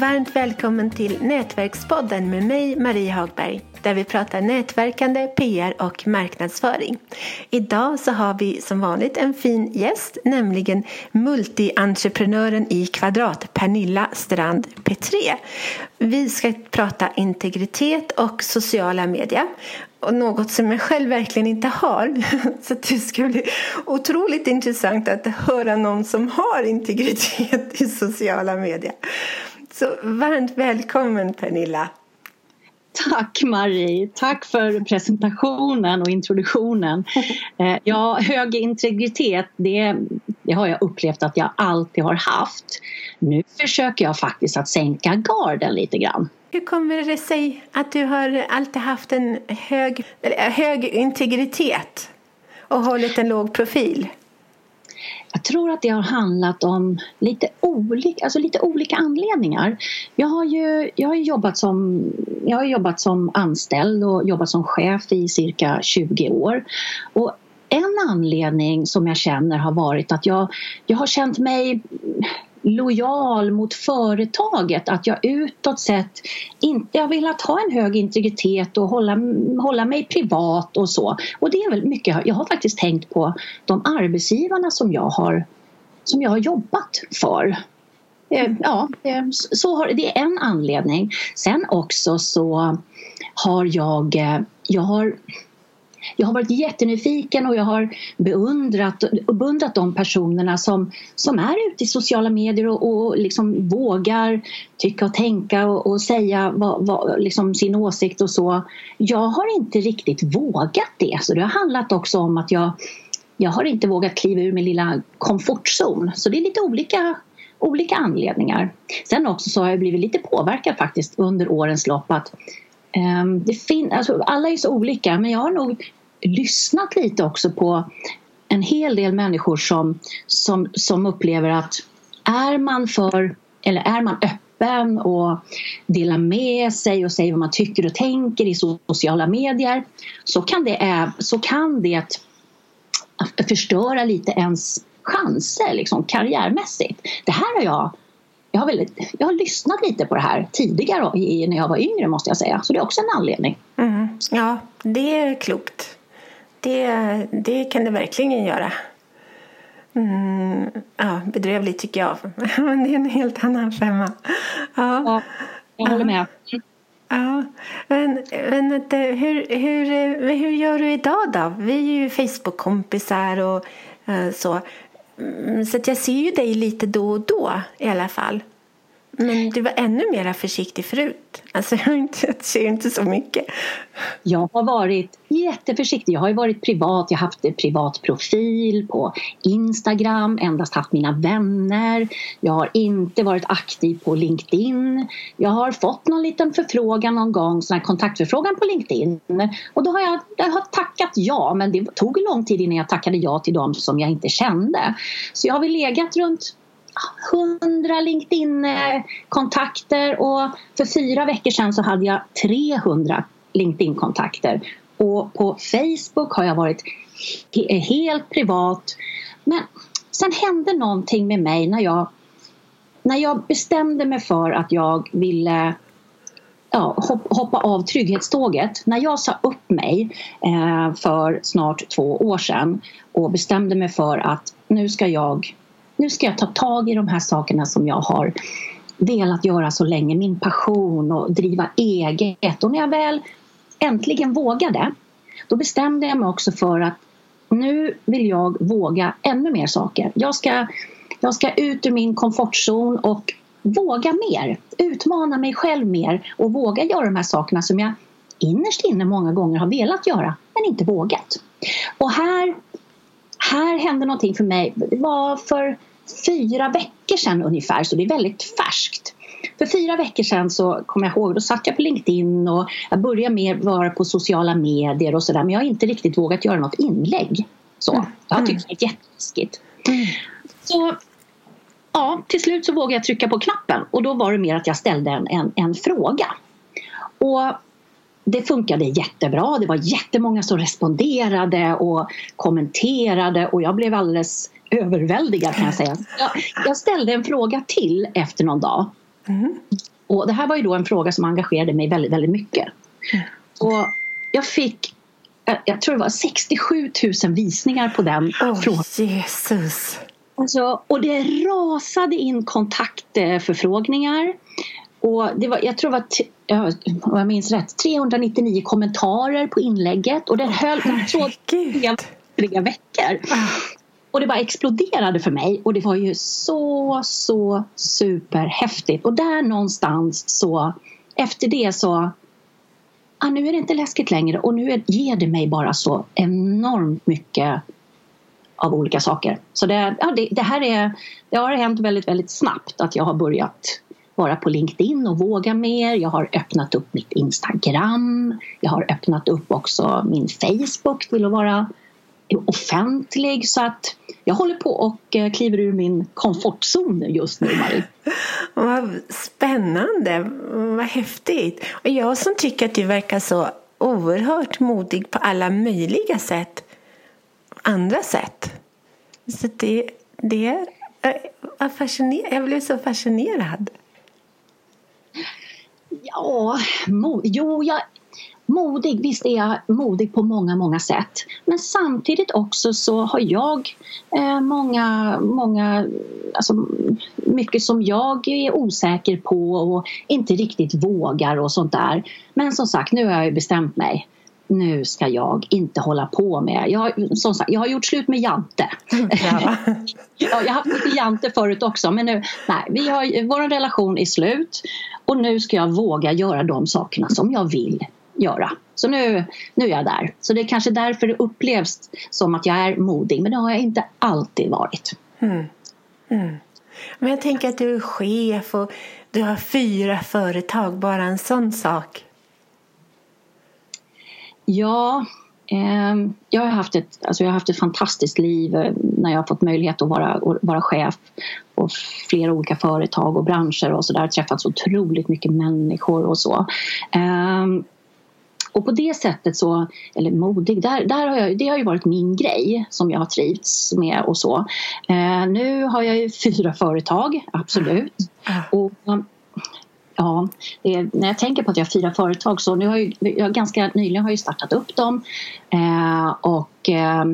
Varmt välkommen till Nätverkspodden med mig, Marie Hagberg, där vi pratar nätverkande, PR och marknadsföring. Idag så har vi som vanligt en fin gäst, nämligen multientreprenören i Kvadrat, Pernilla Strand Petré. Vi ska prata integritet och sociala medier och något som jag själv verkligen inte har. Så det ska bli otroligt intressant att höra någon som har integritet i sociala medier. Så varmt välkommen Pernilla. Tack Marie, tack för presentationen och introduktionen. Eh, ja, hög integritet, det, det har jag upplevt att jag alltid har haft. Nu försöker jag faktiskt att sänka garden lite grann. Hur kommer det sig att du har alltid haft en hög, hög integritet och hållit en låg profil? Jag tror att det har handlat om lite olika, alltså lite olika anledningar. Jag har ju jag har jobbat, som, jag har jobbat som anställd och jobbat som chef i cirka 20 år. Och en anledning som jag känner har varit att jag, jag har känt mig lojal mot företaget. Att jag utåt sett inte har velat ha en hög integritet och hålla, hålla mig privat och så. Och det är väl mycket, jag har faktiskt tänkt på de arbetsgivarna som jag har, som jag har jobbat för. Eh, ja, eh, så har, det är en anledning. Sen också så har jag, eh, jag har jag har varit jättenyfiken och jag har beundrat, beundrat de personerna som, som är ute i sociala medier och, och liksom vågar tycka och tänka och, och säga vad, vad, liksom sin åsikt och så. Jag har inte riktigt vågat det, så det har handlat också om att jag, jag har inte vågat kliva ur min lilla komfortzon. Så det är lite olika olika anledningar. Sen också så har jag blivit lite påverkad faktiskt under årens lopp att Ehm, det fin- alltså, alla är så olika men jag har nog lyssnat lite också på en hel del människor som, som, som upplever att är man för, eller är man öppen och delar med sig och säger vad man tycker och tänker i sociala medier så kan det, så kan det förstöra lite ens chanser liksom, karriärmässigt. Det här har jag jag har, väldigt, jag har lyssnat lite på det här tidigare när jag var yngre måste jag säga. Så det är också en anledning. Mm. Ja, det är klokt. Det, det kan det verkligen göra. Mm, ja, bedrövligt tycker jag. Men det är en helt annan femma. Ja, ja jag håller med. Ja, men, men hur, hur, hur gör du idag då? Vi är ju Facebook-kompisar och uh, så. Mm, så jag ser ju dig lite då och då i alla fall. Men du var ännu mer försiktig förut. Alltså jag, ser inte så mycket. Jag har varit jätteförsiktig. Jag har varit privat. Jag har haft en privat profil på Instagram, endast haft mina vänner. Jag har inte varit aktiv på LinkedIn. Jag har fått någon liten förfrågan någon gång, sån här kontaktförfrågan på LinkedIn. Och då har jag, jag har tackat ja, men det tog lång tid innan jag tackade ja till dem som jag inte kände. Så jag har väl legat runt 100 LinkedIn-kontakter och för fyra veckor sedan så hade jag 300 LinkedIn-kontakter. Och på Facebook har jag varit helt privat. Men sen hände någonting med mig när jag, när jag bestämde mig för att jag ville ja, hoppa av trygghetståget. När jag sa upp mig eh, för snart två år sedan och bestämde mig för att nu ska jag nu ska jag ta tag i de här sakerna som jag har velat göra så länge, min passion och driva eget. Och när jag väl äntligen vågade, då bestämde jag mig också för att nu vill jag våga ännu mer saker. Jag ska, jag ska ut ur min komfortzon och våga mer, utmana mig själv mer och våga göra de här sakerna som jag innerst inne många gånger har velat göra men inte vågat. Och här, här hände någonting för mig. Det var för fyra veckor sedan ungefär, så det är väldigt färskt. För fyra veckor sedan så kommer jag ihåg, då satt jag på LinkedIn och jag började mer vara på sociala medier och sådär men jag har inte riktigt vågat göra något inlägg. Så, jag har tyckt det är jätteläskigt. Mm. Så ja, till slut så vågade jag trycka på knappen och då var det mer att jag ställde en, en, en fråga. Och det funkade jättebra. Det var jättemånga som responderade och kommenterade och jag blev alldeles överväldigad kan jag säga. Jag, jag ställde en fråga till efter någon dag Mm. Och det här var ju då en fråga som engagerade mig väldigt, väldigt mycket. Mm. Och jag fick, jag tror det var 67 000 visningar på den oh, frågan. Jesus! Alltså, och det rasade in kontaktförfrågninga. Och det var, jag tror det var, om jag minns rätt, 399 kommentarer på inlägget och den höll tre veckor. Ah. Och det bara exploderade för mig och det var ju så, så superhäftigt. Och där någonstans så, efter det så, ah, nu är det inte läskigt längre och nu är, ger det mig bara så enormt mycket av olika saker. Så det, ja, det, det, här är, det har hänt väldigt, väldigt snabbt att jag har börjat vara på LinkedIn och våga mer. Jag har öppnat upp mitt Instagram. Jag har öppnat upp också min Facebook till att vara offentlig. Så att jag håller på och eh, kliver ur min komfortzon just nu, Marie. Vad spännande! Vad häftigt! Och jag som tycker att du verkar så oerhört modig på alla möjliga sätt. Andra sätt. Så det, det är fascinerande. Jag blev så fascinerad. Ja, mo, jo, jag, modig, visst är jag modig på många, många sätt. Men samtidigt också så har jag eh, många, många, alltså mycket som jag är osäker på och inte riktigt vågar och sånt där. Men som sagt, nu har jag bestämt mig nu ska jag inte hålla på med... Jag som sagt, jag har gjort slut med Jante. Ja. jag har haft lite Jante förut också men nu, nej, vi har, vår relation är slut och nu ska jag våga göra de sakerna som jag vill göra. Så nu, nu är jag där. Så det är kanske därför det upplevs som att jag är modig men det har jag inte alltid varit. Mm. Mm. Men jag tänker att du är chef och du har fyra företag, bara en sån sak. Ja, eh, jag, har haft ett, alltså jag har haft ett fantastiskt liv eh, när jag har fått möjlighet att vara, vara chef på flera olika företag och branscher och så där. Träffat så otroligt mycket människor och så. Eh, och på det sättet så, eller modig, där, där har jag, det har ju varit min grej som jag har trivts med och så. Eh, nu har jag ju fyra företag, absolut. Och Ja, är, när jag tänker på att jag har fyra företag så nu har jag, jag ganska nyligen har jag startat upp dem eh, och eh,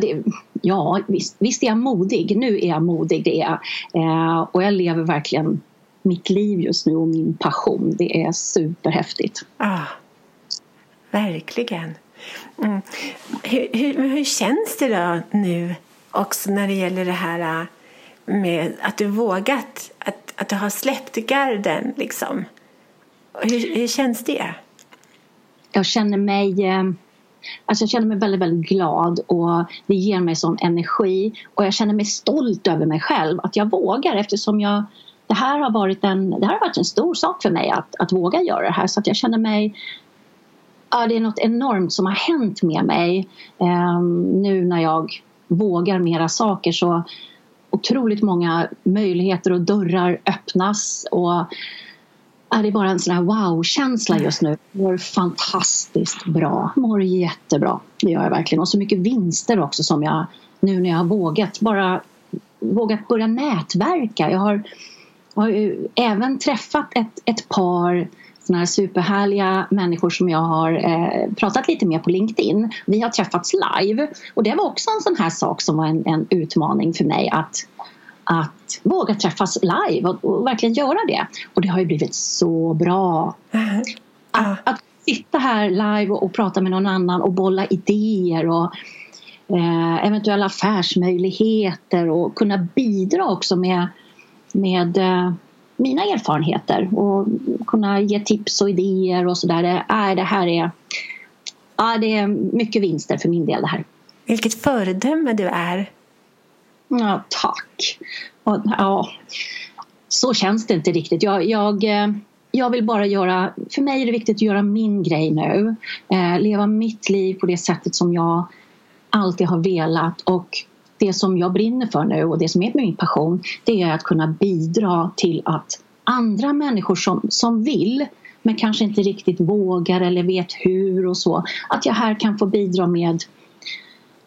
det, ja, visst, visst, är jag modig. Nu är jag modig, det är eh, Och jag lever verkligen mitt liv just nu och min passion. Det är superhäftigt. Ah, verkligen. Mm. Hur, hur, hur känns det då nu också när det gäller det här äh, med att du vågat, att, att du har släppt garden liksom. Hur, hur känns det? Jag känner mig eh, Alltså jag känner mig väldigt, väldigt glad och det ger mig sån energi och jag känner mig stolt över mig själv att jag vågar eftersom jag det här har varit en, det här har varit en stor sak för mig att, att våga göra det här så att jag känner mig ja, det är något enormt som har hänt med mig ehm, nu när jag vågar mera saker så otroligt många möjligheter och dörrar öppnas. Och är det bara en sån här wow-känsla just nu. Jag mår fantastiskt bra. Mår jättebra. Det gör jag verkligen. Och så mycket vinster också som jag nu när jag har vågat bara vågat börja nätverka. Jag har, jag har även träffat ett, ett par såna här superhärliga människor som jag har eh, pratat lite med på LinkedIn. Vi har träffats live och det var också en sån här sak som var en, en utmaning för mig att att våga träffas live och, och, verkligen göra det. Och det har ju blivit så bra. Mm. Att, att, sitta här live och, och, prata med någon annan och bolla idéer och eh, eventuella affärsmöjligheter och kunna bidra också med, med eh, mina erfarenheter och kunna ge tips och idéer och sådär. Äh, det här är, ja, det är mycket vinster för min del det här. Vilket föredöme du är. Ja, tack. Och, ja, så känns det inte riktigt. Jag, jag, eh, jag vill bara göra, för mig är det viktigt att göra min grej nu. Eh, leva mitt liv på det sättet som jag alltid har velat och det som jag brinner för nu och det som är min passion det är att kunna bidra till att andra människor som, som vill men kanske inte riktigt vågar eller vet hur och så att jag här kan få bidra med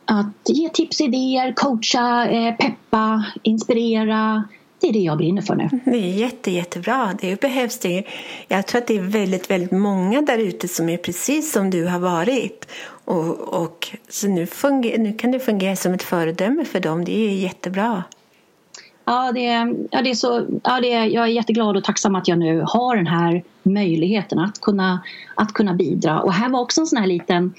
att ge tips, idéer, coacha, eh, peppa, inspirera. det är det jag brinner för nu. Det är jätte, jättebra. Det behövs det. Jag tror att det är väldigt, väldigt många där ute som är precis som du har varit. Och, och, så nu, funger, nu kan det fungera som ett föredöme för dem. Det är jättebra. Ja, det, ja, det är så, ja, det jag är jätteglad och tacksam att jag nu har den här möjligheten att kunna, att kunna bidra. Och här var också en sån här liten,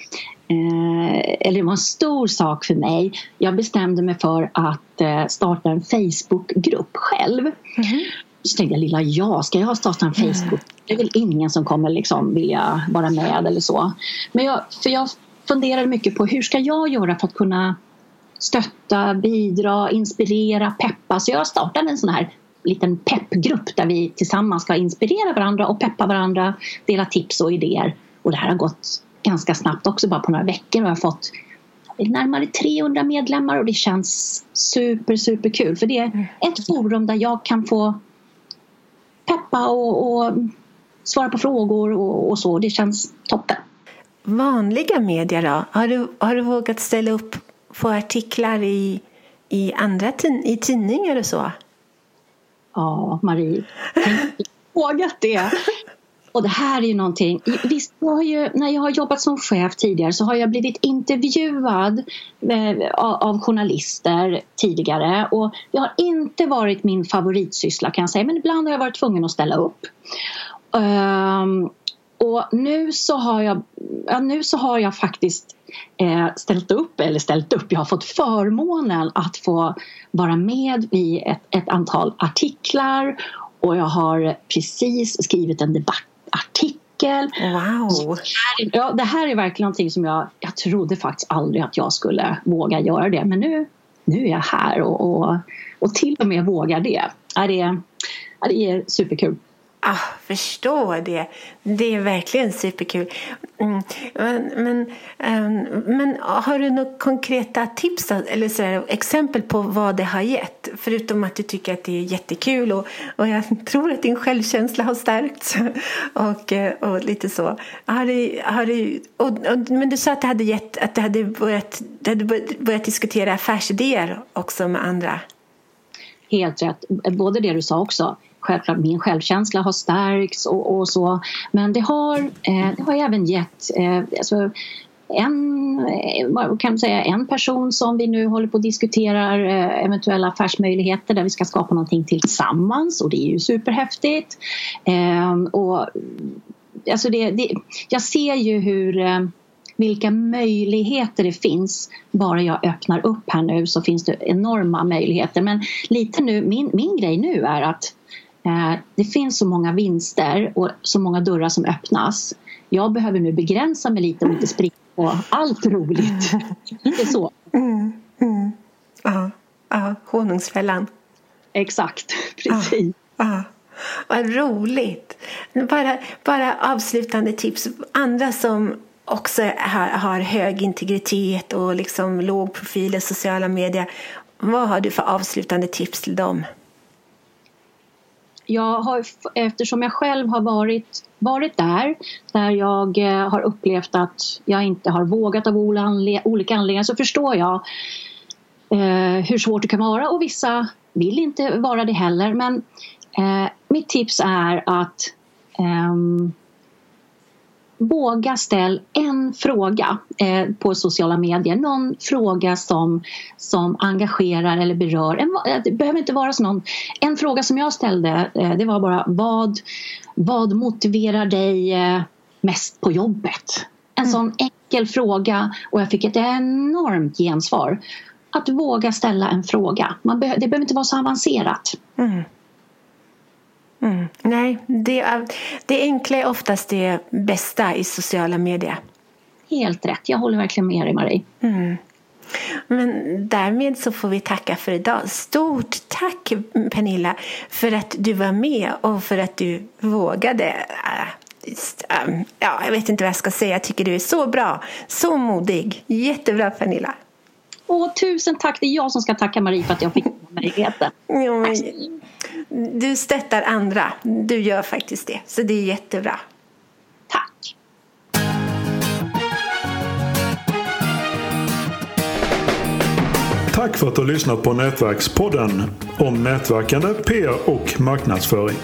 eh, eller det var en stor sak för mig. Jag bestämde mig för att eh, starta en Facebookgrupp själv. Mm -hmm. Så tänkte jag, lilla jag, ska jag starta en Facebook? Det är väl ingen som kommer liksom vilja vara med eller så. Men jag, för jag funderade mycket på hur ska jag göra för att kunna stötta, bidra, inspirera, peppa. Så jag startade en sån här liten peppgrupp där vi tillsammans ska inspirera varandra och peppa varandra, dela tips och idéer. Och det här har gått ganska snabbt också, bara på några veckor har jag fått närmare 300 medlemmar och det känns super, super kul för det är ett forum där jag kan få peppa och, och svara på frågor och, och, så. Det känns toppen. Vanliga medier då? Har du, har du vågat ställa upp på artiklar i, i andra i tidningar och så? Ja, Marie. Tänk frågat det. Och det här är ju någonting. Visst, jag har ju, när jag har jobbat som chef tidigare så har jag blivit intervjuad eh, av journalister tidigare och det har inte varit min favoritsyssla kan jag säga men ibland har jag varit tvungen att ställa upp. Um, och nu så har jag, ja, nu så har jag faktiskt eh, ställt upp, eller ställt upp, jag har fått förmånen att få vara med i ett, ett antal artiklar och jag har precis skrivit en debattartikel. Wow! ja, det här är verkligen någonting som jag, jag trodde faktiskt aldrig att jag skulle våga göra det men nu, nu är jag här och, och, och till och med vågar det. Ja, det, ja, det är superkul. Ah, förstår det. Det är verkligen superkul. Mm. Men, men, um, men har du några konkreta tips eller så exempel på vad det har gett? Förutom att du tycker att det är jättekul och, och jag tror att din självkänsla har stärkts. och, eh, och lite så. Har du, har du, och, och, men du sa att du hade, gett, att du hade, börjat, du hade börjat diskutera affärsidéer också med andra. Helt rätt. Både det du sa också självklart min självkänsla har stärkts och, och så. Men det har, eh, det har även gett eh, alltså, en, eh, kan säga, en person som vi nu håller på att diskuterar eh, eventuella affärsmöjligheter där vi ska skapa någonting tillsammans och det är ju superhäftigt. Ehm, och, alltså det, det, jag ser ju hur eh, vilka möjligheter det finns. Bara jag öppnar upp här nu så finns det enorma möjligheter. Men lite nu, min, min grej nu är att det finns så många vinster och så många dörrar som öppnas. Jag behöver nu begränsa mig lite och inte springa på allt roligt. inte så. Mm, mm. Ja, ja, honungsfällan. Exakt, precis. Ja, ja. Vad roligt! Bara, bara avslutande tips. Andra som också har, har hög integritet och liksom låg profil i sociala medier. Vad har du för avslutande tips till dem? Jag har, eftersom jag själv har varit, varit där, där jag eh, har upplevt att jag inte har vågat av olika anledningar så förstår jag eh, hur svårt det kan vara och vissa vill inte vara det heller. Men eh, mitt tips är att eh, våga ställa en fråga eh, på sociala medier. Någon fråga som, som engagerar eller berör. En, eh, det behöver inte vara så någon. En fråga som jag ställde eh, det var bara vad, vad motiverar dig eh, mest på jobbet? En mm. sån enkel fråga och jag fick ett enormt gensvar. Att våga ställa en fråga. Man be det behöver inte vara så avancerat. Mm. Mm. Nej, det, det enkla är oftast det bästa i sociala medier. Helt rätt. Jag håller verkligen med dig, Marie. Mm. Men därmed så får vi tacka för idag. Stort tack Pernilla för att du var med och för att du vågade. Ja, jag vet inte vad jag ska säga. Jag tycker du är så bra, så modig. Jättebra Pernilla. Åh, tusen tack. Det är jag som ska tacka Marie för att jag fick möjligheten. Jo, men, du stöttar andra. Du gör faktiskt det. Så det är jättebra. Tack. Tack för att du har lyssnat på Nätverkspodden om nätverkande, PR och marknadsföring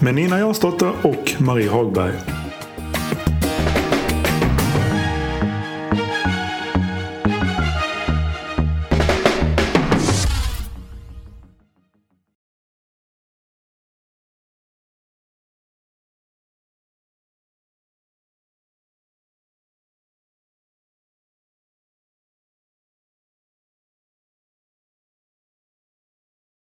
med Nina Jansdotter och Marie Hagberg.